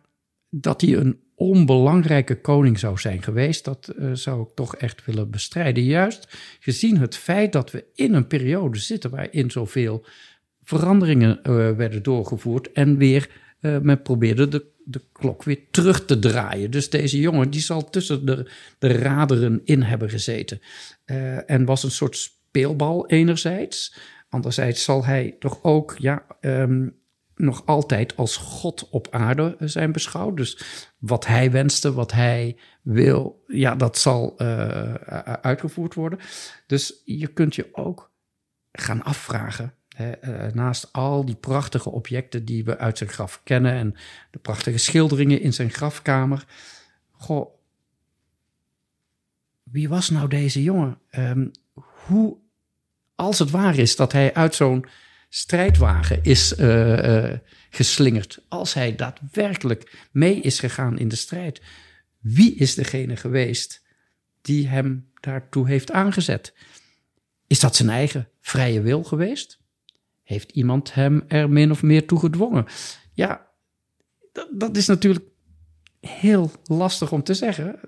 dat hij een onbelangrijke koning zou zijn geweest, dat zou ik toch echt willen bestrijden. Juist gezien het feit dat we in een periode zitten waarin zoveel veranderingen werden doorgevoerd en weer men probeerde de, de klok weer terug te draaien. Dus deze jongen die zal tussen de, de raderen in hebben gezeten en was een soort speelbal enerzijds. Anderzijds zal hij toch ook ja, um, nog altijd als God op aarde zijn beschouwd. Dus wat hij wenste, wat hij wil, ja, dat zal uh, uitgevoerd worden. Dus je kunt je ook gaan afvragen. Uh, naast al die prachtige objecten die we uit zijn graf kennen en de prachtige schilderingen in zijn grafkamer. Goh, wie was nou deze jongen? Um, hoe, als het waar is dat hij uit zo'n strijdwagen is uh, uh, geslingerd. Als hij daadwerkelijk mee is gegaan in de strijd. Wie is degene geweest die hem daartoe heeft aangezet? Is dat zijn eigen vrije wil geweest? Heeft iemand hem er min of meer toe gedwongen? Ja, dat, is natuurlijk heel lastig om te zeggen.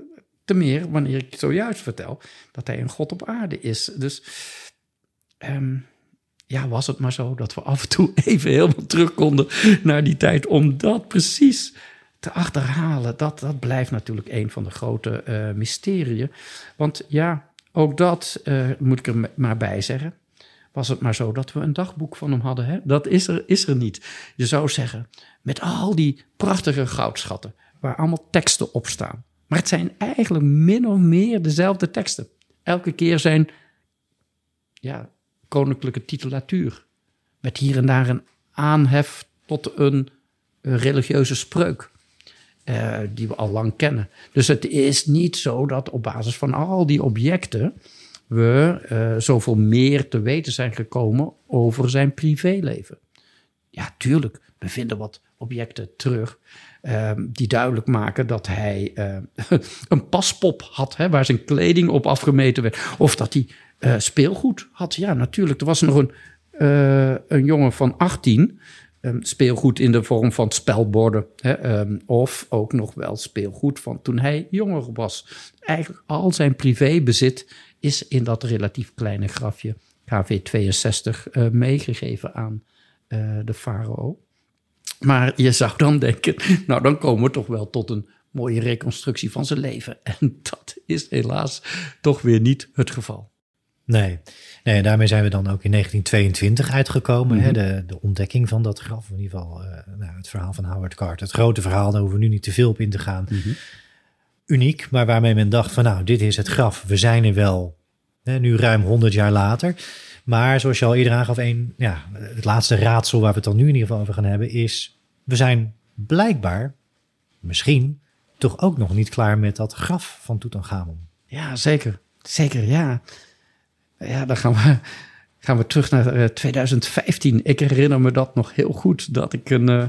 Te meer wanneer ik zojuist vertel dat hij een God op aarde is. Dus um, ja, was het maar zo dat we af en toe even helemaal terug konden naar die tijd om dat precies te achterhalen. Dat, dat blijft natuurlijk een van de grote uh. Want ja, ook dat uh, moet ik er maar bij zeggen. Was het maar zo dat we een dagboek van hem hadden. Hè? Dat is er, is er niet. Je zou zeggen, met al die prachtige goudschatten, waar allemaal teksten op staan. Maar het zijn eigenlijk min of meer dezelfde teksten. Elke keer zijn ja, koninklijke titulatuur. Met hier en daar een aanhef tot een, religieuze spreuk. Uh, die we al lang kennen. Dus het is niet zo dat op basis van al die objecten we uh, zoveel meer te weten zijn gekomen over zijn privéleven. Ja, tuurlijk, we vinden wat objecten terug uh, die duidelijk maken dat hij een paspop had, hè, waar zijn kleding op afgemeten werd. Of dat hij uh, speelgoed had. Ja, natuurlijk. Er was nog een, een jongen van 18. Um, speelgoed in de vorm van spelborden. Hè, um, of ook nog wel speelgoed van toen hij jonger was. Eigenlijk al zijn privébezit is in dat relatief kleine grafje KV62 uh, meegegeven aan de farao. Maar je zou dan denken, nou dan komen we toch wel tot een mooie reconstructie van zijn leven. En dat is helaas toch weer niet het geval. Nee. nee, daarmee zijn we dan ook in 1922 uitgekomen. Mm -hmm. hè, de, de ontdekking van dat graf. In ieder geval uh, nou, het verhaal van Howard Carter. Het grote verhaal, daar hoeven we nu niet te veel op in te gaan. Mm -hmm. Uniek, maar waarmee men dacht van nou, dit is het graf. We zijn er wel, hè, nu ruim 100 jaar later. Maar zoals je al eerder aangaf, een, ja, het laatste raadsel waar we het dan nu in ieder geval over gaan hebben... is, we zijn blijkbaar, misschien, toch ook nog niet klaar met dat graf van Tutankhamon. Ja, zeker. Zeker, ja. Ja, dan gaan we, gaan we terug naar uh, 2015. Ik herinner me dat nog heel goed, dat ik een, uh,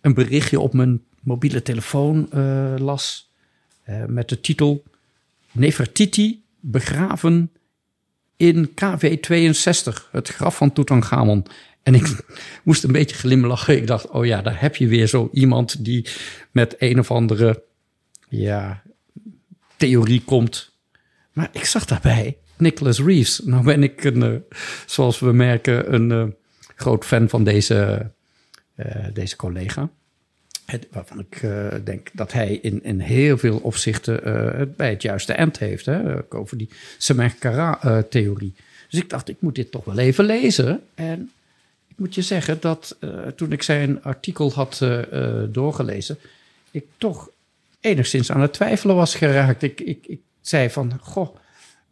een berichtje op mijn mobiele telefoon uh, las met de titel Nefertiti begraven in KV62, het graf van Tutankhamon. En ik moest een beetje glimlachen. Ik dacht, oh ja, daar heb je weer zo iemand die met een of andere ja, theorie komt. Maar ik zag daarbij Nicholas Reeves. Nou ben ik, een, uh, zoals we merken, een uh, groot fan van deze, deze collega. Het, waarvan ik denk dat hij in, in heel veel opzichten het bij het juiste eind heeft. Hè, over die Semer-Kara-theorie. Dus ik dacht, ik moet dit toch wel even lezen. En ik moet je zeggen dat toen ik zijn artikel had doorgelezen... ik toch enigszins aan het twijfelen was geraakt. Ik, ik, ik zei van, goh...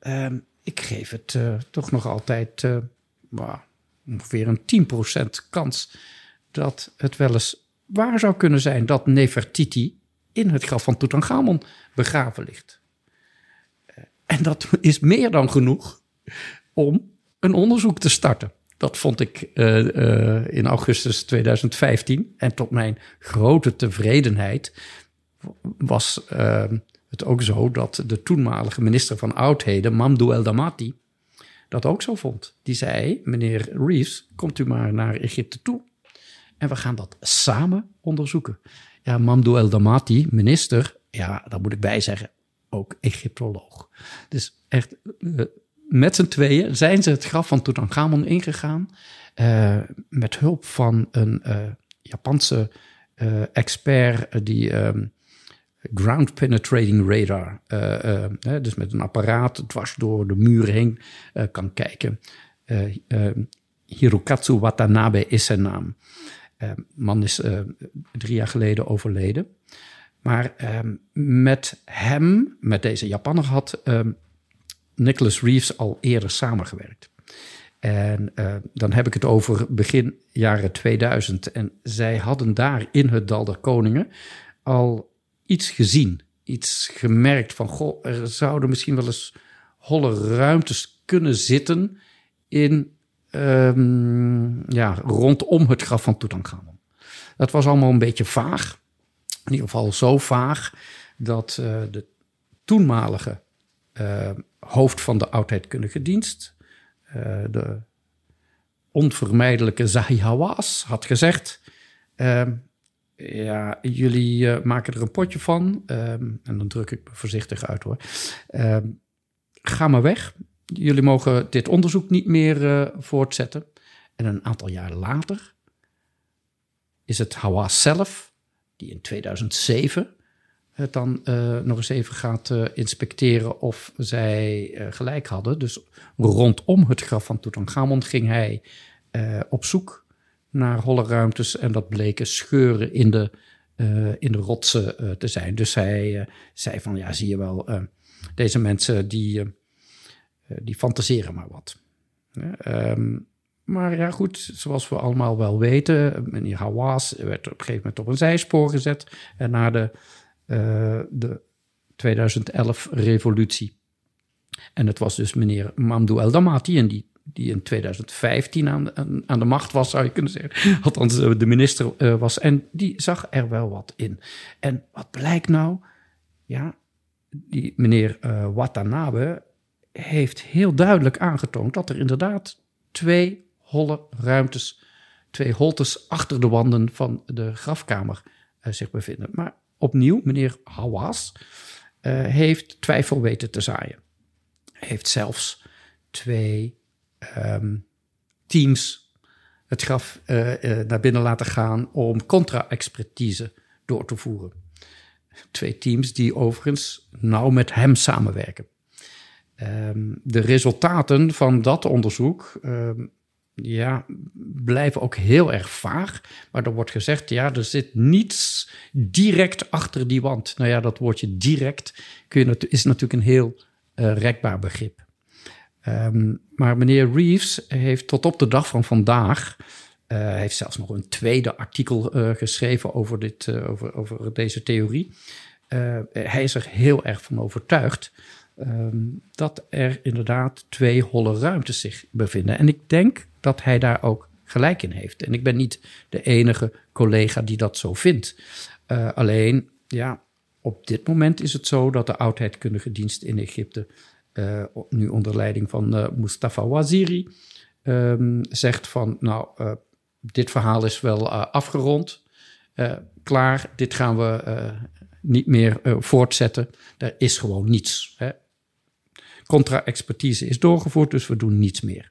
Um, ik geef het toch nog altijd well, ongeveer een 10% kans dat het wel eens waar zou kunnen zijn dat Nefertiti in het graf van Tutankhamon begraven ligt. Uh, en dat is meer dan genoeg om een onderzoek te starten. Dat vond ik in augustus 2015. En tot mijn grote tevredenheid was het ook zo dat de toenmalige minister van Oudheden, Mamdou El Damati, dat ook zo vond. Die zei: Meneer Reeves, komt u maar naar Egypte toe en we gaan dat samen onderzoeken. Ja, Mamdou El Damati, minister, ja, daar moet ik bij zeggen, ook Egyptoloog. Dus echt, uh, met z'n tweeën zijn ze het graf van Tutankhamon ingegaan. Uh, met hulp van een uh, Japanse expert die um, ground penetrating radar, dus met een apparaat dwars door de muur heen kan kijken. Hirokatsu Watanabe is zijn naam. Uh, man is uh, drie jaar geleden overleden. Maar uh, met hem, met deze Japanner, had ehm, Nicholas Reeves al eerder samengewerkt. En eh, dan heb ik het over begin jaren 2000. En zij hadden daar in het Dal der Koningen al iets gezien. Iets gemerkt van, goh, er zouden misschien wel eens holle ruimtes kunnen zitten in um, ja, rondom het graf van Tutankhamon. Dat was allemaal een beetje vaag. In ieder geval zo vaag dat uh, de toenmalige uh, hoofd van de oudheidkundige dienst, uh, de onvermijdelijke Zahi Hawass, had gezegd: ehm, Ja, jullie maken er een potje van. Um, en dan druk ik me voorzichtig uit hoor. ga maar weg jullie mogen dit onderzoek niet meer uh, voortzetten. En een aantal jaar later is het Hawass zelf, die in 2007 het dan uh, nog eens even gaat inspecteren of zij gelijk hadden. Dus rondom het graf van Tutankhamon ging hij op zoek naar holle ruimtes en dat bleken scheuren in de, in de rotsen te zijn. Dus hij zei van ja, zie je wel, deze mensen die eh, die fantaseren maar wat. Um, maar ja, goed, zoals we allemaal wel weten, meneer Hawass werd op een gegeven moment op een zijspoor gezet en na de, uh, de 2011-revolutie. En het was dus meneer Mamdou El Damati, en die, die in 2015 aan, aan, aan, de macht was, zou je kunnen zeggen. Althans, eh, de minister was. En die zag er wel wat in. En wat blijkt nou? Ja, die meneer Watanabe heeft heel duidelijk aangetoond dat er inderdaad twee holle ruimtes, twee holtes achter de wanden van de grafkamer uh, zich bevinden. Maar opnieuw, meneer Hawass uh, heeft twijfel weten te zaaien. Heeft zelfs twee um, teams het graf uh, naar binnen laten gaan om contra-expertise door te voeren. Twee teams die overigens nauw met hem samenwerken. Um, de resultaten van dat onderzoek um, ja, blijven ook heel erg vaag. Maar er wordt gezegd, ja, er zit niets direct achter die wand. Nou ja, dat woordje direct kun je, is natuurlijk een heel uh, rekbaar begrip. Um, maar meneer Reeves heeft tot op de dag van vandaag... Uh, heeft zelfs nog een tweede artikel uh, geschreven over, dit, over, over deze theorie. hij is er heel erg van overtuigd um, dat er inderdaad twee holle ruimtes zich bevinden. En ik denk dat hij daar ook gelijk in heeft. En ik ben niet de enige collega die dat zo vindt. Uh, alleen, ja, op dit moment is het zo dat de oudheidkundige dienst in Egypte, uh, nu onder leiding van uh, Mustafa Waziri, um, zegt van, nou, dit verhaal is wel afgerond, klaar, dit gaan we niet meer voortzetten. Er is gewoon niets. Hè. Contra-expertise is doorgevoerd, dus we doen niets meer.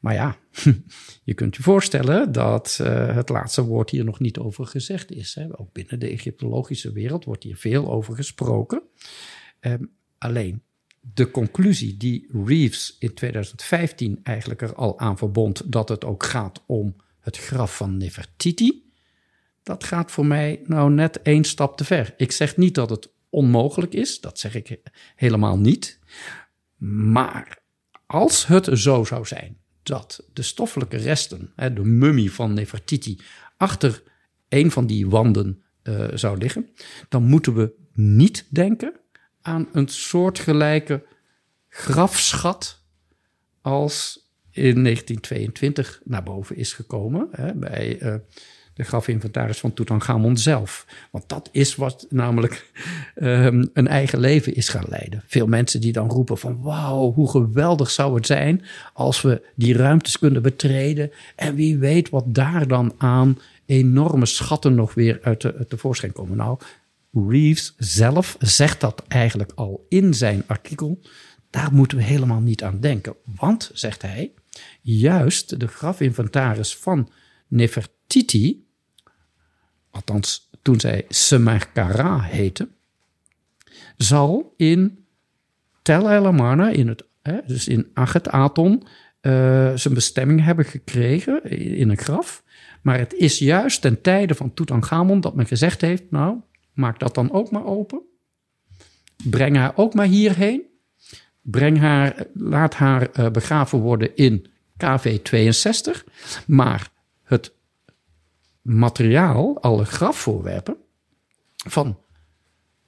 Maar ja, je kunt je voorstellen dat uh, het laatste woord hier nog niet over gezegd is. Hè. Ook binnen de Egyptologische wereld wordt hier veel over gesproken. Um, alleen de conclusie die Reeves in 2015 eigenlijk er al aan verbond, dat het ook gaat om het graf van Nefertiti, dat gaat voor mij nou net één stap te ver. Ik zeg niet dat het onmogelijk is, dat zeg ik helemaal niet. Maar als het zo zou zijn dat de stoffelijke resten, de mummie van Nefertiti, achter een van die wanden uh, zou liggen, dan moeten we niet denken aan een soortgelijke grafschat als in 1922 naar boven is gekomen hè, bij uh, de grafinventaris van Tutankhamon zelf. Want dat is wat namelijk um, een eigen leven is gaan leiden. Veel mensen die dan roepen van wauw, hoe geweldig zou het zijn als we die ruimtes kunnen betreden en wie weet wat daar dan aan enorme schatten nog weer uit tevoorschijn komen. Nou, Reeves zelf zegt dat eigenlijk al in zijn artikel. Daar moeten we helemaal niet aan denken. Want, zegt hij, juist de grafinventaris van Nefertiti, althans toen zij Semerkara heette, zal in Tel El Amarna, in het, dus in Achet Aton, uh, zijn bestemming hebben gekregen in een graf. Maar het is juist ten tijde van Tutankhamon dat men gezegd heeft, nou, maak dat dan ook maar open. Breng haar ook maar hierheen. Breng haar, laat haar uh, begraven worden in KV 62. Maar materiaal, alle grafvoorwerpen van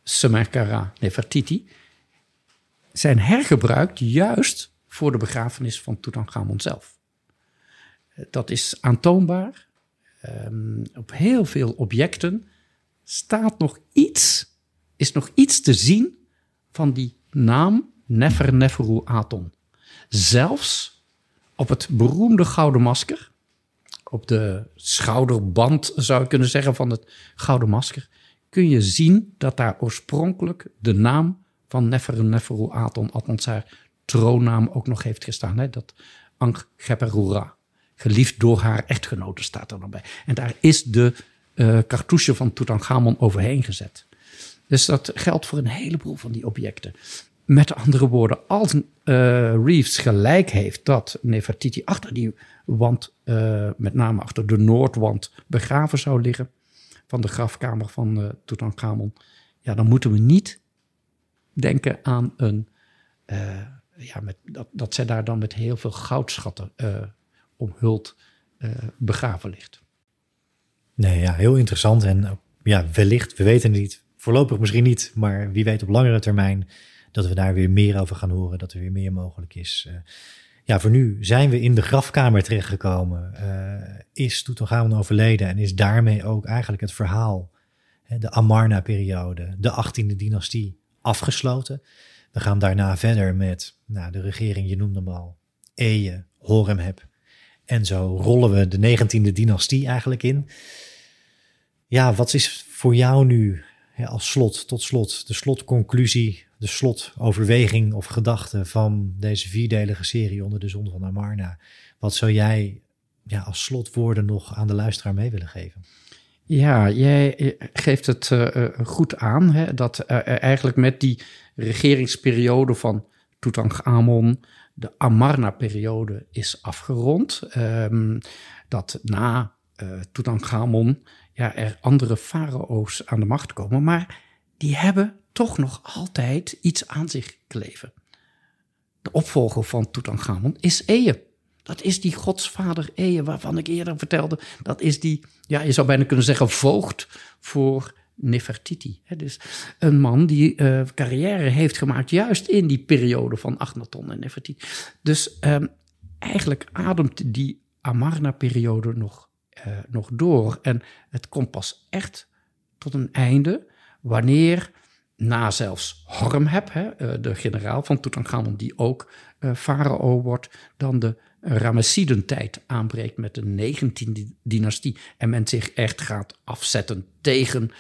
Semerkara Nefertiti zijn hergebruikt juist voor de begrafenis van Tutankhamon zelf. Dat is aantoonbaar. Um, op heel veel objecten staat nog iets, is nog iets te zien van die naam Nefer Neferu Aton. Zelfs op het beroemde gouden masker, op de schouderband zou ik kunnen zeggen van het gouden masker, kun je zien dat daar oorspronkelijk de naam van Nefer Neferu Aton, haar troonnaam, ook nog heeft gestaan. Hè? Dat Ankh Geperura, geliefd door haar echtgenote, staat er dan bij. En daar is de uh, cartouche van Tutankhamon overheen gezet. Dus dat geldt voor een heleboel van die objecten. Met andere woorden, als uh, Reeves gelijk heeft dat Nefertiti achter die wand, uh, met name achter de noordwand, begraven zou liggen van de grafkamer van uh, Tutankhamon, ja, dan moeten we niet denken aan een, ja, met, dat, dat zij daar dan met heel veel goudschatten omhuld begraven ligt. Nee, ja, heel interessant. En ja, wellicht, we weten het niet, voorlopig misschien niet, maar wie weet op langere termijn dat we daar weer meer over gaan horen, dat er weer meer mogelijk is. Uh, ja, voor nu zijn we in de grafkamer terechtgekomen. Uh, is Tutankhamon overleden en is daarmee ook eigenlijk het verhaal, de Amarna-periode, de 18e dynastie, afgesloten. We gaan daarna verder met nou, de regering, je noemde hem al, Eje, Horemheb. En zo rollen we de 19e dynastie eigenlijk in. Ja, wat is voor jou nu als slot, tot slot, de slotconclusie, de slotoverweging of gedachte van deze vierdelige serie onder de zon van Amarna? Wat zou jij ja, als slotwoorden nog aan de luisteraar mee willen geven? Ja, jij geeft het uh, goed aan hè, dat uh, eigenlijk met die regeringsperiode van Tutankhamon de Amarna-periode is afgerond. Um, dat na uh, Tutankhamon ja, er andere farao's aan de macht komen, maar die hebben toch nog altijd iets aan zich kleven. De opvolger van Tutankhamon is Eye. Dat is die godsvader Eye, waarvan ik eerder vertelde. Dat is die, ja, je zou bijna kunnen zeggen, voogd voor Nefertiti. Dus een man die uh, carrière heeft gemaakt juist in die periode van Achnaton en Nefertiti. Dus um, eigenlijk ademt die Amarna-periode nog uh, nog door. En het komt pas echt tot een einde wanneer na zelfs Horemheb, hè, uh, de generaal van Tutankhamon, die ook uh, farao wordt, dan de Ramessidentijd aanbreekt met de 19e dynastie. En men zich echt gaat afzetten tegen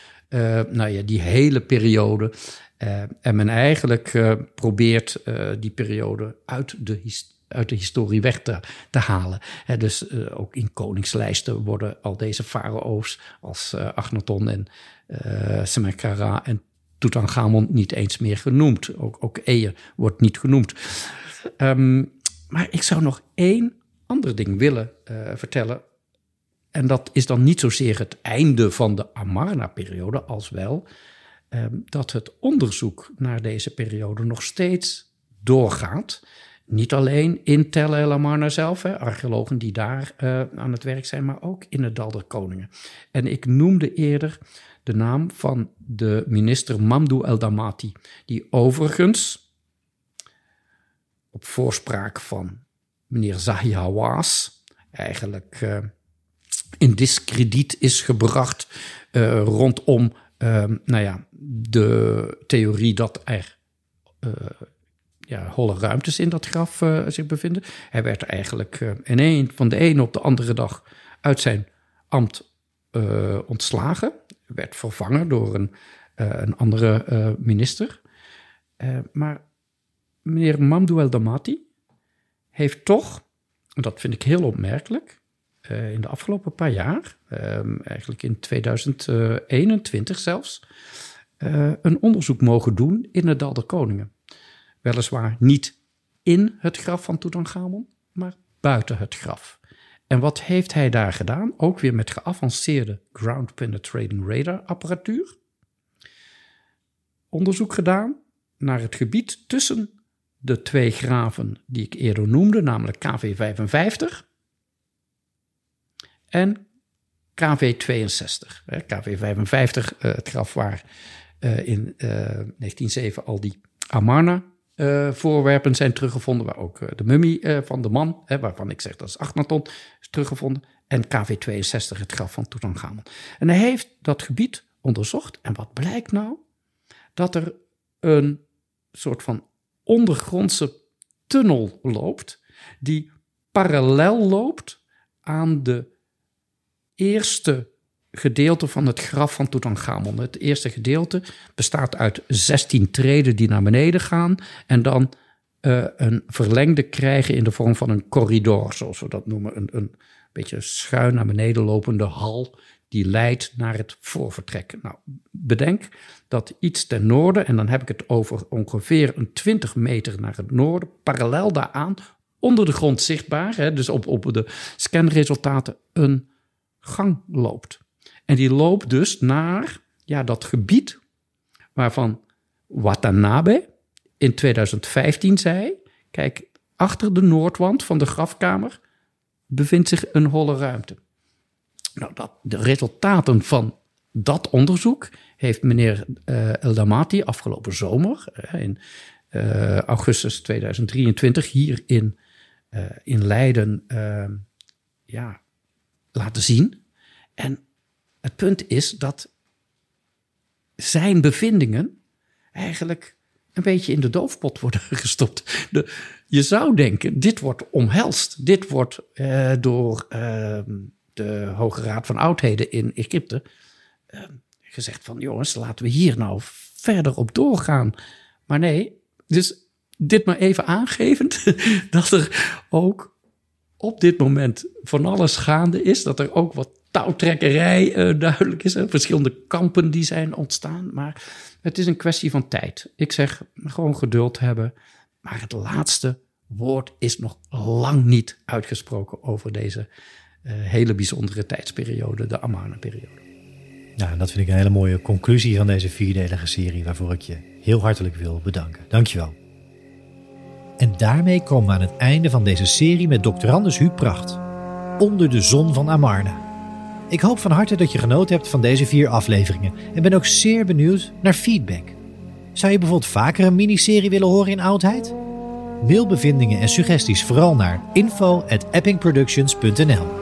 nou ja, die hele periode. en men eigenlijk probeert die periode uit de historie uit de historie weg te, halen. dus uh, ook in koningslijsten worden al deze farao's als uh, Akhenaton en uh, Semerkara en Tutankhamon niet eens meer genoemd. Ook, ook Eye wordt niet genoemd. Um, maar ik zou nog één ander ding willen vertellen. En dat is dan niet zozeer het einde van de Amarna-periode, als wel um, dat het onderzoek naar deze periode nog steeds doorgaat. Niet alleen in Tel El Amarna zelf, hè, archeologen die daar uh, aan het werk zijn, maar ook in het Dal der Koningen. En ik noemde eerder de naam van de minister Mamdou El Damati, die overigens op voorspraak van meneer Zahiawas eigenlijk uh, in discrediet is gebracht uh, rondom nou ja, de theorie dat er holle ruimtes in dat graf zich bevinden. Hij werd eigenlijk in een, van de ene op de andere dag uit zijn ambt ontslagen. Werd vervangen door een, een andere minister. maar meneer Mamdouel Damati heeft toch, en dat vind ik heel opmerkelijk, in de afgelopen paar jaar, uh, eigenlijk in 2021 zelfs, een onderzoek mogen doen in het Dal der Koningen. Weliswaar niet in het graf van Tutankhamon, maar buiten het graf. En wat heeft hij daar gedaan? Ook weer met geavanceerde ground penetrating radar apparatuur. Onderzoek gedaan naar het gebied tussen de twee graven die ik eerder noemde, namelijk KV55 en KV62. KV55, eh, het graf waar eh, in 1907 eh, al die Amarna-voorwerpen zijn teruggevonden, waar ook de mummie van de man, waarvan ik zeg dat is Achnaton, is teruggevonden. En KV62, het graf van Tutankhamon. En hij heeft dat gebied onderzocht. En wat blijkt nou? Dat er een soort van ondergrondse tunnel loopt, die parallel loopt aan de eerste gedeelte van het graf van Tutankhamon. Het eerste gedeelte bestaat uit 16 treden die naar beneden gaan en dan uh, een verlengde krijgen in de vorm van een corridor, zoals we dat noemen. Een, een beetje schuin naar beneden lopende hal die leidt naar het voorvertrek. Nou, bedenk dat iets ten noorden, en dan heb ik het over ongeveer een 20 meter naar het noorden, parallel daaraan, onder de grond zichtbaar, hè, dus op, op de scanresultaten, een gang loopt. En die loopt dus naar ja, dat gebied waarvan Watanabe in 2015 zei: Kijk, achter de noordwand van de grafkamer bevindt zich een holle ruimte. Nou, dat, de resultaten van dat onderzoek heeft meneer uh, Eldamati afgelopen zomer, uh, in uh, augustus 2023, hier in, in Leiden ja, laten zien. En het punt is dat zijn bevindingen eigenlijk een beetje in de doofpot worden gestopt. Je zou denken, dit wordt omhelst. Dit wordt door ehm, de Hoge Raad van Oudheden in Egypte uh, gezegd van jongens, laten we hier nou verder op doorgaan. Maar nee, dus dit maar even aangevend dat er ook op dit moment van alles gaande is. Dat er ook wat touwtrekkerij uh, duidelijk is. Hè? Verschillende kampen die zijn ontstaan. Maar het is een kwestie van tijd. Ik zeg gewoon geduld hebben. Maar het laatste woord is nog lang niet uitgesproken over deze uh, hele bijzondere tijdsperiode, de Amarna-periode. Nou, dat vind ik een hele mooie conclusie van deze vierdelige serie, waarvoor ik je heel hartelijk wil bedanken. Dankjewel. En daarmee komen we aan het einde van deze serie met. Anders Huub Pracht. Onder de zon van Amarna. Ik hoop van harte dat je genoten hebt van deze vier afleveringen en ben ook zeer benieuwd naar feedback. Zou je bijvoorbeeld vaker een miniserie willen horen in oudheid? Mail bevindingen en suggesties vooral naar info@eppingproductions.nl.